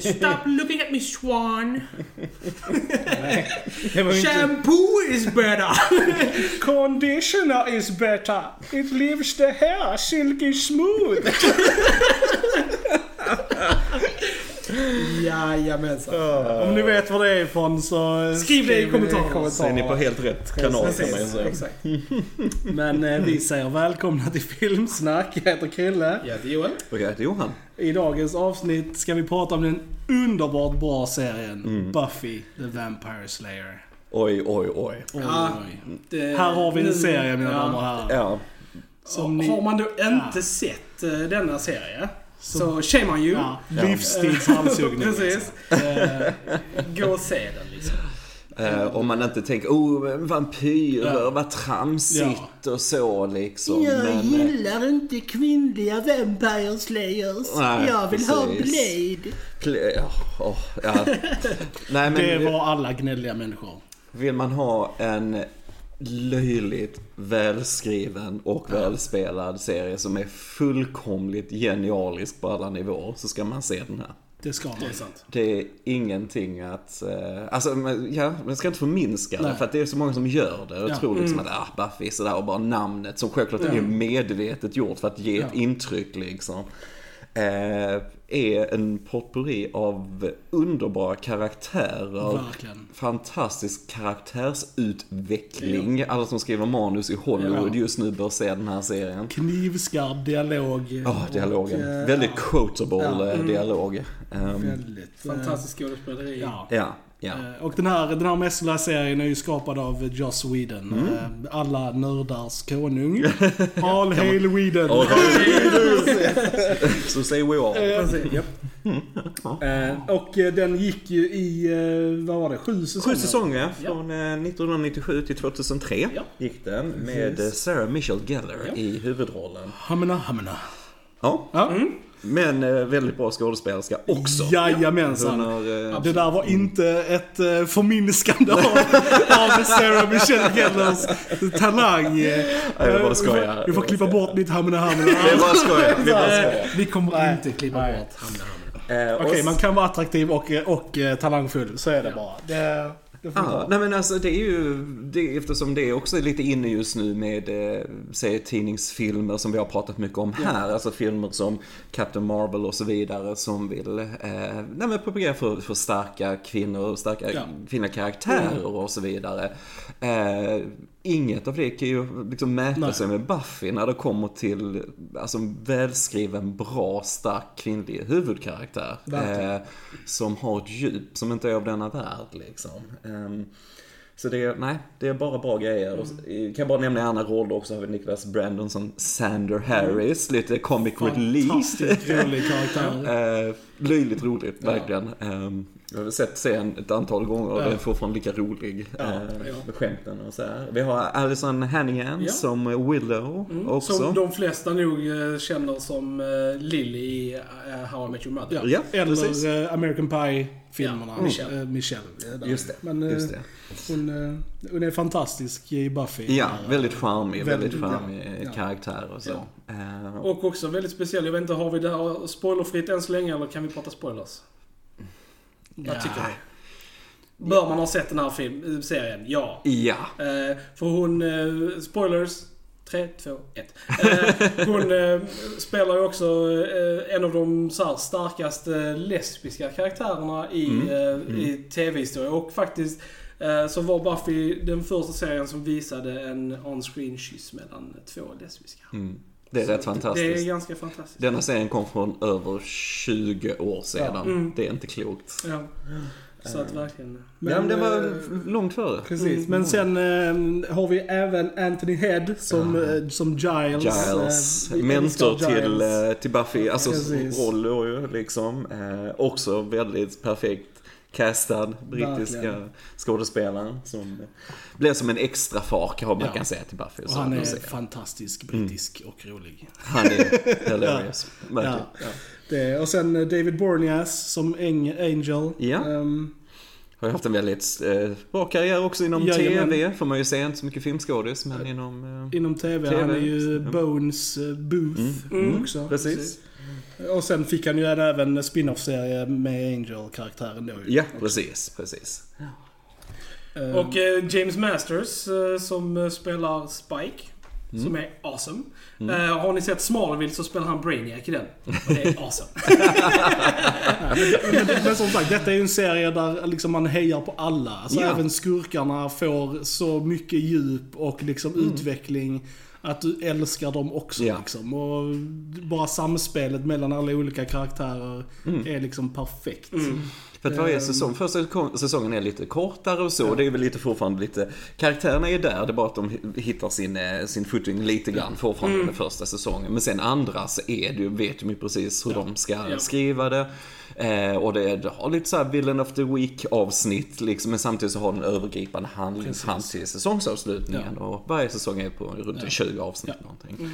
Stop looking at me, Swan. Det var ju inte... Shampoo is better. Conditioner is better. It leaves the hair silky smooth. Jajamensan. Om ni vet var det är ifrån så Skriv det i kommentarerna. Så är ni på helt rätt kanal kan man ju Precis, säga. exakt. Men eh, vi säger välkomna till Filmsnack. Jag heter Krille. Ja, det är Joel. Och jag heter Johan. I dagens avsnitt ska vi prata om den underbart bra serien Mm. Buffy the Vampire Slayer. Oj, oj, oj. Oj, Ja. oj. Det, Här har vi en serie mina damer och herrar. Ja, Som ni- Har man då inte Ja. sett eh, denna serie så shame on you. Ja, livstidshalshuggning. Precis. Eh, Gå och se den liksom. eh, om man inte tänker oh, vampyrer, Ja. vad tramsigt och så liksom. Men, eh, gillar inte kvinnliga Vampire Slayers. Nej, jag vill ha precis. Blade. pl- ja, åh, ja. Nej men det var alla gnälliga människor. vill man ha en löjligt välskriven och välspelad serie som är fullkomligt genialisk på alla nivåer så ska man se den här. Det ska man. Det är sant. Det är ingenting att... Eh, alltså, men, ja, man ska inte förminska det för att det är så många som gör det. Och Ja. tror liksom att ah, Buffy sådär och bara namnet som självklart är medvetet gjort för att ge ett Ja. intryck liksom. Eh, är en potpourri av underbara karaktärer. Verkligen. Fantastisk karaktärsutveckling. Alla som skriver manus i Hollywood Ja. just nu bör se den här serien. Knivskarp dialog. Ja, dialogen. Och, eh, Väldigt quotable Ja. eh, dialog. Ehm, Väldigt. eh, Fantastisk skådespeleri. Ja. ja, ja. Eh, Och den här, den här mästerliga serien är ju skapad av Joss Whedon. Mm. Eh, Alla nördars konung. All hail Whedon. Ja, Så säger we all. Precis, japp. Eh, Och eh, den gick ju i, eh, vad var det, sju säsonger? Sju säsonger från eh, 1997 till 2003 Ja. gick den med eh, Sarah Michelle Gellar Ja. i huvudrollen. Hamna, hamna. Ja, Ja, men eh, väldigt bra skådespelerska också. jajamensan. Har, eh, Det där var inte ett uh, förminskande av, av Sarah Michelle Gellers talang. jag bara skojar. Vi får klippa bort mitt hamna hamna. Bara. Vi bara skojar. Vi kommer inte klippa Nej. bort hamna hamna. Eh, och Okej, s- man kan vara attraktiv och, och eh, talangfull. Så är det bara. Det, det nej men alltså det är ju, det, eftersom det är också lite inne just nu med eh, serietidningsfilmer som vi har pratat mycket om här. Alltså filmer som Captain Marvel och så vidare som vill eh, nej men propagera för, för starka kvinnor och starka Ja. kvinnliga karaktärer och så vidare. Eh, inget av det kan ju liksom mäta Nej. sig med Buffy när det kommer till alltså, en välskriven, bra, stark kvinnlig huvudkaraktär. Eh, som har ett djup som inte är av denna värld liksom. Ehm, så det är, nej, det är bara bra grejer. Och Mm. Kan jag bara nämna i andra roller också har vi Nicholas Brandon som Sander Harris, lite comic relief. Fantastiskt rolig karaktär. Löjligt roligt, verkligen. Ehm, jag har sett serien ett antal gånger och Ja. den är fortfarande lika rolig. Ja, eh, ja. Med skämten och så här. Vi har Alison Hannigan Ja. som Willow också. Som de flesta nog eh, känner som eh, Lily i How I Met Your Mother. Ja. Ja, Eller precis. American Pie-filmerna. Ja, Michelle. Eh, Michelle. Just det, Men, just det. Hon, hon är fantastisk i Buffy. Ja, Eh, väldigt charmig, väldigt väldigt- charmig ja. karaktär och så. Eh, Och också väldigt speciell. Jag vet inte, har vi det här spoilerfritt än så länge eller kan vi prata spoilers? Vad tycker du? Bör man ha sett den här film, eh, serien? Ja. Ja. Eh, för hon, eh, spoilers, 3, 2, 1. Eh, hon eh, spelar ju också eh, en av de så här, starkaste lesbiska karaktärerna i, eh, i tv-historia. Och faktiskt eh, så var Buffy den första serien som visade en on-screen kyss mellan två lesbiska. Mm. Det är rätt Det fantastiskt. är ganska fantastiskt. Denna serien kom från över 20 år sedan. Mm. Det är inte klokt. Ja. Så att verkligen... Men, ja, men det var eh, långt före. Precis, men sen eh, har vi även Anthony Head som, eh, som Giles. Giles, Eh, vi mentor till, Giles. eh, till Buffy, alltså roll liksom. Eh, också väldigt perfekt castad brittiska Verkligen. skådespelaren som blev som en extra far kan man Ja. kan säga till Buffy. Och han är fantastisk, brittisk och rolig. han är hilarious. Ja, Verkligen. ja. Det, och sen eh, David Borneas som Angel. Ja. Ehm, Har ju haft en väldigt eh, bra karriär också inom Jajamän. TV. Får man ju säga, inte så mycket filmskådis men inom... Eh, inom TV. TV, Han är ju mm. Bones eh, Booth Mm. också. precis. Och sen fick han ju även en spin-off-serie med Angel-karaktären då. Ja, precis, precis. Ehm, Och eh, James Masters eh, som eh, spelar Spike. Som är awesome. Eh, har ni sett Smallville så spelar han Brainiac i den. Och det är awesome. men, men som sagt, detta är ju en serie där liksom man hejar på alla. Alltså Ja. även skurkarna får så mycket djup och liksom utveckling. Att du älskar dem också Ja. liksom. Och bara samspelet mellan alla olika karaktärer är liksom perfekt. För att varje Ehm. säsong, första säsongen är lite kortare och så. Det är väl lite fortfarande lite, karaktärerna är där, det är bara att de hi- hittar sin, eh, sin footing lite grann fortfarande Mm. den första säsongen. Men sen andra så är det ju, vet de ju precis hur de ska Ja. skriva det. Eh, och det, det har lite så här Villain of the Week avsnitt liksom, men samtidigt så har den övergripande handling fram till säsongsavslutningen. Och varje säsong är på runt 20 avsnitt någonting.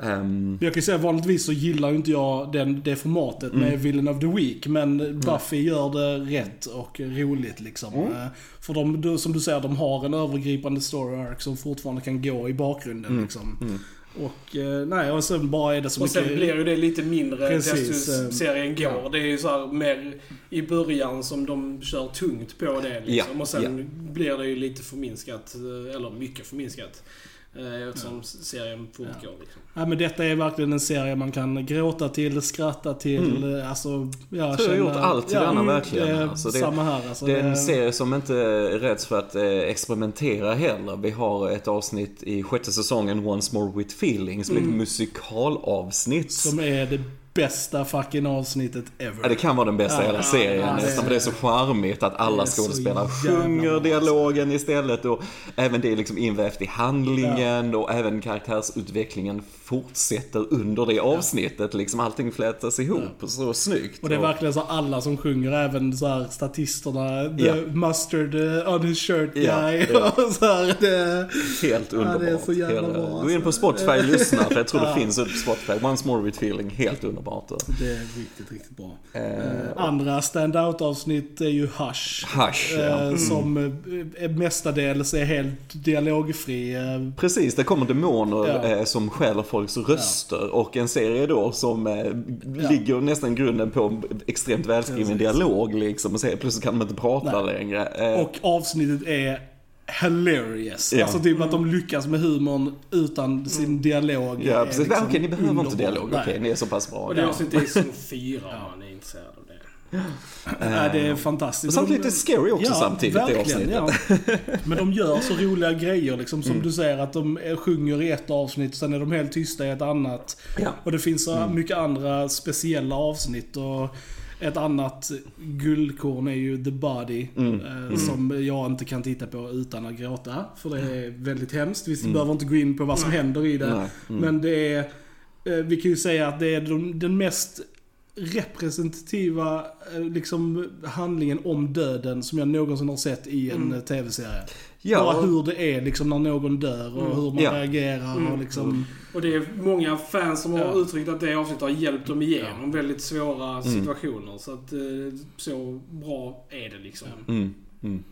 Ehm, Jag kan ju säga vanligtvis så gillar ju inte jag den, det formatet Mm. med Villain of the Week. Men Buffy gör det rätt och roligt liksom. Mm. Eh, För de, som du säger, de har en övergripande story arc som fortfarande kan gå i bakgrunden Mm. liksom. Och eh, nej, och sen bara är det så Och sen mycket... blir ju det lite mindre Precis, desto eh, serien går. Det är ju så här mer i början som de kör tungt på det liksom. Ja, Och sen blir det ju lite förminskat, eller mycket förminskat. Eh, Eftersom serien fortgår liksom. Ja, men detta är verkligen en serie man kan gråta till, skratta till, eh, alltså... Ja, Så jag har gjort allt i denna, verkligen. Det är Alltså, det- samma här alltså. Det är en serie som inte räds för att eh, experimentera heller. Vi har ett avsnitt i sjätte säsongen, Once More With Feeling, som är ett musikalavsnitt. Som är det bästa fucking avsnittet ever. Ja, det kan vara den bästa i hela Ja, serien ja, det nästan, är- för det är så charmigt att alla skådespelare sjunger dialogen istället och även det är liksom invävt i handlingen och även karaktärsutvecklingen fortsätter under det avsnittet. Liksom allting flätas ihop så snyggt. Och det är verkligen så alla som sjunger, även så här statisterna, the Ja. mustard uh, on his shirt guy. Ja, ja. så här, det, Helt Ja, det är underbart. så jävla Hela- bra, Gå in på alltså. Spotify och lyssna, för jag tror det finns ett Spotify. Once More With Feeling, helt underbart. Det är riktigt, riktigt bra. Eh, Andra stand-out-avsnitt är ju Hush. Hush, ja. eh, Som eh, mestadels är helt dialogfri. eh, Precis, det kommer demoner Ja. eh, som stjäler folks röster och en serie då som eh, ligger nästan grunden på extremt välskriven dialog liksom och så plötsligt kan de inte prata Nej. längre. Eh, Och avsnittet är hilarious. Ja. Alltså typ att de lyckas med humorn utan sin dialog. ja, är precis. liksom Okej, ni behöver inte dialog. Okej, ni är så pass bra. Och det Ja. avsnittet är säsong fyra om man är intresserad av det. Ja, det är fantastiskt. Och samtidigt De- lite scary också samtidigt, det verkligen, avsnittet. Ja. Men de gör så roliga grejer liksom. Mm. Som du säger att de sjunger i ett avsnitt, sen är de helt tysta i ett annat. Ja. Och det finns så Mm. mycket andra speciella avsnitt. Och ett annat guldkorn är ju The Body. Mm. Eh, Som jag inte kan titta på utan att gråta. För det är väldigt hemskt. Vi Mm. behöver inte gå in på vad som händer i det. Nej. Men det är, eh, vi kan ju säga att det är de, den mest representativa eh, liksom, handlingen om döden som jag någonsin har sett i en mm. tv-serie. Ja. Bara hur det är liksom när någon dör och hur man Ja. reagerar och liksom... Och det är många fans som har Ja. uttryckt att det avsnittet har hjälpt dem igenom väldigt svåra situationer. Så att eh, så bra är det liksom. Mm, mm.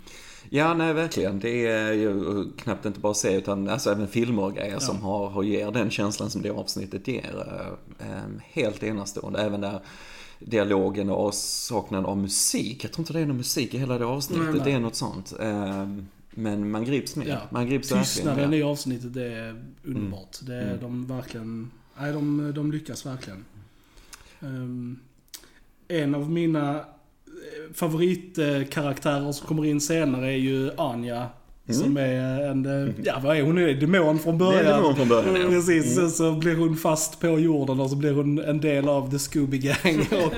Ja, nej verkligen. Det är ju knappt inte bara se utan alltså även filmer och grejer som har, har ger den känslan som det avsnittet ger. Eh, eh, helt enastående. Även där dialogen och avsaknaden av musik. Jag tror inte det är någon musik i hela det avsnittet. Nej, nej. Det är något sånt. Eh, men man grips med. Ja. Man grips Tystnaden i avsnittet är underbart. Det är de verkligen... Nej, de, de lyckas verkligen. Ehm, en av mina eh, favoritkaraktärer som kommer in senare är ju Anja. Som är en, eh, ja vad är hon? Är demon från Det början. är demon från början, ja. Precis, sen så blir hon fast på jorden och så blir hon en del av The Scooby Gang. Och,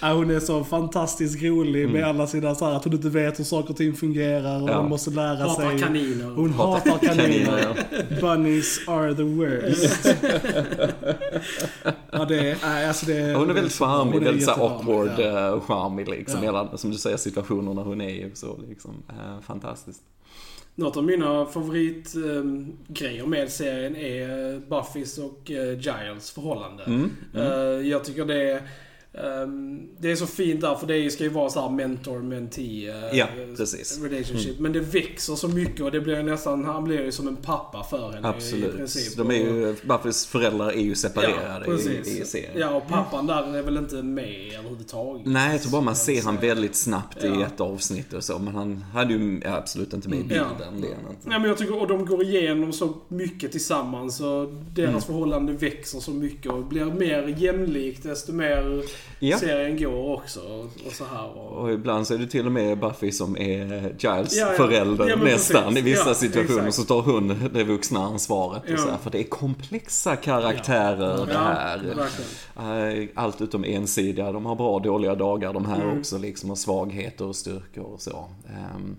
ja, hon är så fantastiskt rolig med alla sina så här att hon inte vet hur saker och ting fungerar och Ja. hon måste lära Hatar sig. kaniner. Hon hatar kaniner. Kaniner, ja. Bunnies are the worst. Ja, det är, alltså det, Hon är väldigt charmig, väldigt så här jättecharmig, awkward ja. eh, charmig liksom. Ja. Hela, som du säger, situationerna hon är i så liksom. Fantastiskt. Något av mina favoritgrejer med serien är eh, Buffys och eh, Giles förhållande. Mm, Eh, jag tycker det är... det är så fint där, för det ska ju vara så här mentor-mentee eh, Ja, precis. relationship. Men det växer så mycket och det blir nästan, han blir ju som en pappa för henne i Absolut. princip. De är ju, Buffys föräldrar är ju separerade Ja, i, i serien. Ja, och pappan där är väl inte med överhuvudtaget. Nej, jag tror bara man ser han väldigt snabbt i Ja. ett avsnitt och så. Men han hade ju absolut inte med i bilden. Ja. Det inte. Nej men jag tycker, och de går igenom så mycket tillsammans och deras Mm. förhållande växer så mycket och blir mer jämlikt desto mer Ja. serien går också. Och, så här. Och, Och ibland så är det till och med Buffy som är Giles Ja, ja. förälder Ja, nästan. precis. I vissa Ja, situationer exakt. så tar hon det vuxna ansvaret. Och så här, för det är komplexa karaktärer det ja, här. Eh, Allt utom ensidiga. De har bra och dåliga dagar de här Mm. också liksom. Och svagheter och styrkor och så. Ehm,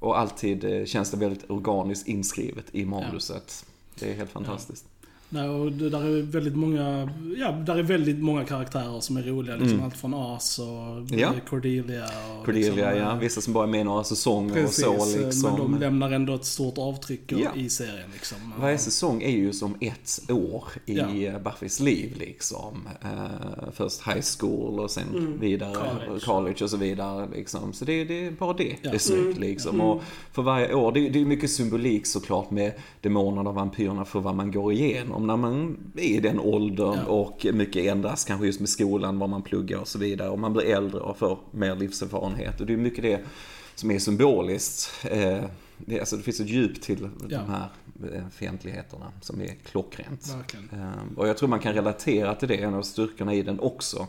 Och alltid eh, känns det väldigt organiskt inskrivet i manuset. Det är helt fantastiskt. Nej, och det där är väldigt många, ja, där är väldigt många karaktärer som är roliga. Liksom Mm. Allt från As och Ja. Cordelia. Och Cordelia, liksom, ja. eh, Vissa som bara är med några säsonger Precis, och så liksom. men de lämnar ändå ett stort avtryck Ja. i serien. Liksom. Varje säsong är ju som ett år i Ja. eh, Buffys liv liksom. Eh, först high school och sen Mm. vidare College. college. och så vidare liksom. Så det, det är bara det. Ja. Det är snyggt Mm. liksom. Mm. Och för varje år, det, det är mycket symbolik såklart med demonerna och vampyrerna för vad man går igenom när man är i den åldern. Ja. Och mycket ändras kanske just med skolan, vad man pluggar och så vidare. Och man blir äldre och får mer livserfarenhet. Och det är mycket det som är symboliskt. Eh, det, alltså det finns ett djup till Ja. de här eh, fientligheterna som är klockrent. Verkligen. Ehm, Och jag tror man kan relatera till det, en av styrkorna i den också.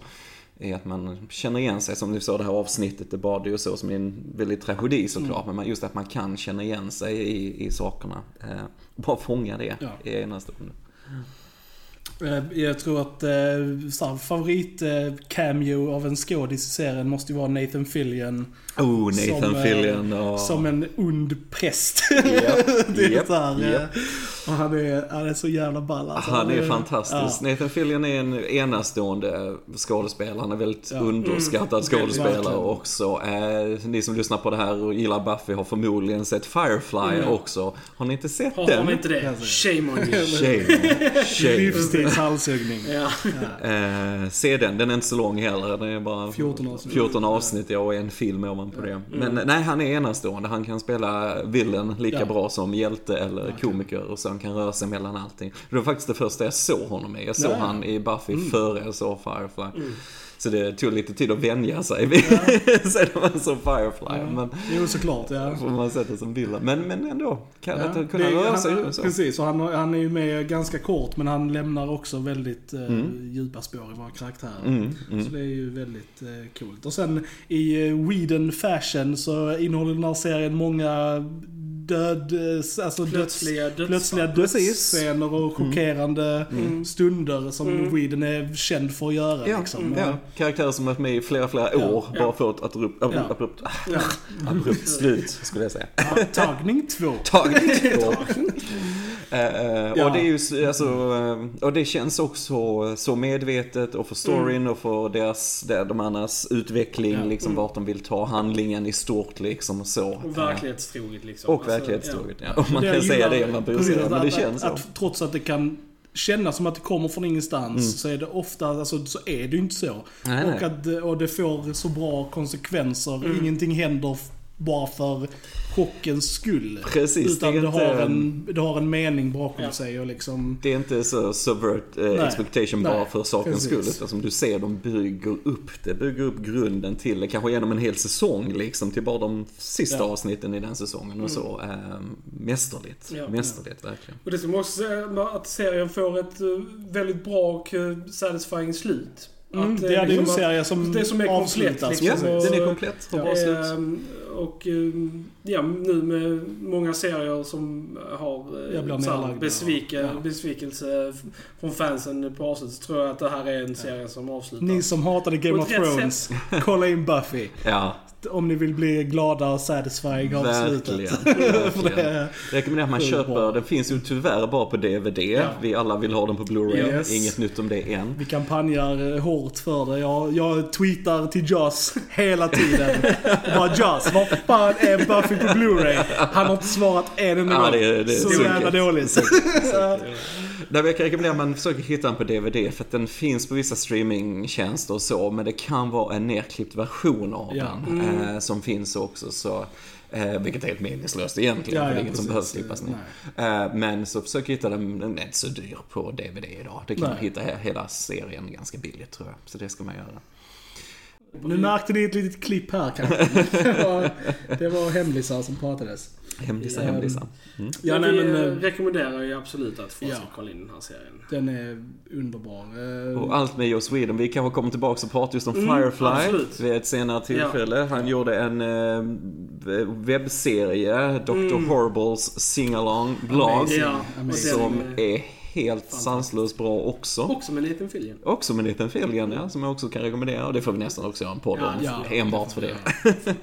Är att man känner igen sig, som du sa det här avsnittet, det bad ju så som är en väldigt tragedi såklart. Men man- just att man kan känna igen sig i, i sakerna. Eh, bara fånga det Ja. i ena stunden. Eh, Jag tror att eh, så här, favorit eh, cameo av en skådis i serien måste ju vara Nathan Fillion. Oh, Nathan Som, eh, Fillion och... Som en ond präst. Japp, det är så här, japp. Och han är, han är så jävla ball alltså. Han är fantastisk. Ja. Nathan Fillion är en enastående skådespelare. Han är väldigt Ja. underskattad Mm. skådespelare Verkligen. också. Eh, ni som lyssnar på det här och gillar Buffy har förmodligen sett Firefly Mm. också. Har ni inte sett Har den? de inte det? Shame on you. Shame. Shame. Livstids halshuggning. Ja. Eh, se den, den är inte så lång heller. Den är bara 14 avsnitt. 14 avsnitt ja, och en film ovanpå det. Men nej, han är enastående. Han kan spela villain lika Ja. bra som hjälte eller komiker och så han kan röra sig mellan allting. Det var faktiskt det första jag såg honom i. Jag såg Ja. han i Buffy före jag såg Firefly. Mm. Så det tog lite tid att vänja sig sen när man såg Firefly. Men Jo, såklart. Ja. får man sätta som villain. Men, men ändå, kan Ja, att kunna det röra han- sig han, så. Precis, och han, han är ju med ganska kort men han lämnar också väldigt eh, Mm. djupa spår i våra karaktärer. Mm, mm. Så det är ju väldigt eh, coolt. Och sen i eh, Whedon fashion så innehåller den här serien många död, eh, alltså döds, Plötsliga dödsfall. plötsliga dödsscener och chockerande Mm. stunder som Mm. Whedon är känd för att göra. Ja, liksom. ja, karaktärer som varit med i flera, flera Ja, år ja. bara får ett abrupt, abrupt, Ja. abrupt, abrupt slut, skulle jag säga. Ja, tagning två. Tagning två. Eh, eh, Ja. Och det är ju alltså, eh, och det känns också så medvetet och för storyn och för deras, där de andras utveckling, Ja. liksom vart de vill ta handlingen i stort liksom och så. Och verklighetstroget liksom. Och Alltså, verklighetstroget, ja. Och man Det kan säga det om man bryr sig, att- men det att, känns att, så. att trots att det kan kännas som att det kommer från ingenstans Mm. så är det ofta, alltså så är det ju inte så. Nej, och, nej. att, och det får så bra konsekvenser. Mm. Ingenting händer bara för chockens skull. Precis, Utan det det, är har inte- en, det har en mening bakom Ja. sig och liksom... Det är inte så subvert eh, Nej. expectation Nej, bara för sakens precis. skull. Utan som du ser, de bygger upp det. Bygger upp grunden till det. Kanske genom en hel säsong liksom. Till bara de sista Ja. avsnitten i den säsongen och så. Eh, mästerligt. Ja. mästerligt verkligen. Och det ska man också säga att serien får ett eh, väldigt bra och eh, satisfying slut. Mm, Att, det eh, är ju en liksom att- serie som det som är komplett, avslutas. liksom. Ja, och- den är komplett. Har bra slut. Ehm, och ehm, ja, nu med många serier som har eh, här besvike, Ja. besvikelse från fansen på avslutet så tror jag att det här är en serie som avslutar. Ni som hatade Game of Thrones, kolla in Buffy. Ja, om ni vill bli glada och satisfying av Verkligen. slutet. Verkligen. det, Rekommenderar att man köper, den finns ju tyvärr bara på DVD. Vi alla vill ha den på Blu-ray. Yes. Inget nytt om det än. vi kampanjar eh, hårt för det. Jag, jag tweetar till Joss hela tiden. Bara Joss, vad fan är Buffy på Blu-ray? Han har inte svarat en enda Ja, gång. det är- det är Så jävla dåligt. Där jag kan rekommendera att man försöker hitta den på DVD för att den finns på vissa streamingtjänster och så men det kan vara en nerklippt version av Ja. den eh, som finns också så eh, vilket är helt meningslöst egentligen, Ja, för det är ja, inget som behövs klippas ner. Eh, men så försök hitta den, den är inte så dyr på DVD idag. Det kan Nej. man hitta he- hela serien ganska billigt tror jag. Så det ska man göra. Nu märkte ni ett litet klipp här kanske. Det var, det var hemlisar som pratades. Hemlisa, Ehm, hemlisa. Ja, Men nej, vi men, eh, eh, rekommenderar ju absolut att folk ska Ja. kolla in den här serien. Den är underbar. Eh, Och allt med Joe Sweden. Vi kanske kommer tillbaka och pratar just om Firefly absolut. vid ett senare tillfälle. Han gjorde en eh, webbserie, Dr. Horribles Sing-Along Blog. Amazing. Ja, Som är helt sanslöst bra också. Också med en liten film. Också med en liten filgen, ja, som jag också kan rekommendera. Och det får vi nästan också göra en podd om. Ja, enbart för det.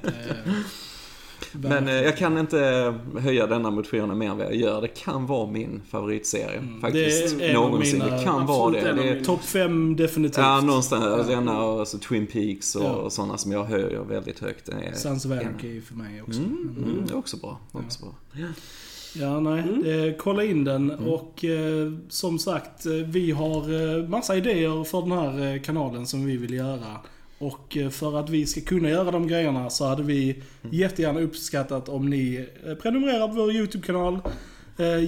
Eh, Men eh, jag kan inte höja denna motionen mer än vad jag gör. Det kan vara min favoritserie. Faktiskt. Mm. Det är en av Någonsin. mina- det kan vara det. det är, Topp fem definitivt. Ja, någonstans. Denna och alltså Twin Peaks och, Ja. och sådana som jag höjer väldigt högt. Sons of Anarchy för mig också. Mm, mm, det är också bra. Också bra. Ja, nej. Mm. Eh, kolla in den Mm. och eh, som sagt, eh, vi har eh, massa idéer för den här eh, kanalen som vi vill göra. Och för att vi ska kunna göra de grejerna så hade vi Mm. jättegärna uppskattat om ni prenumererar på vår YouTube-kanal,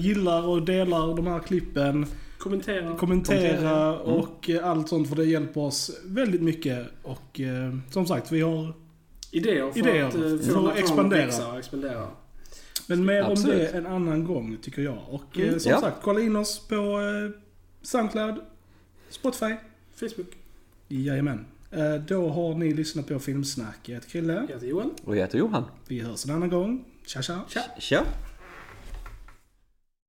gillar och delar de här klippen, Kommentera. kommentera Mm. och eh, allt sånt för det hjälper oss väldigt mycket. Och som sagt, vi har Idéer för Idéer att, för att här kanalen expandera. växa expandera. Men mer om det en annan gång tycker jag. Och Mm. eh, som Ja. sagt, kolla in oss på eh, Soundcloud, Spotify. Facebook. Jajamän. Eh, då har ni lyssnat på Filmsnack. Jag heter Krille. Jag heter Johan. Och jag heter Johan. Vi hörs en annan gång. Tja tja. Tja. Tja!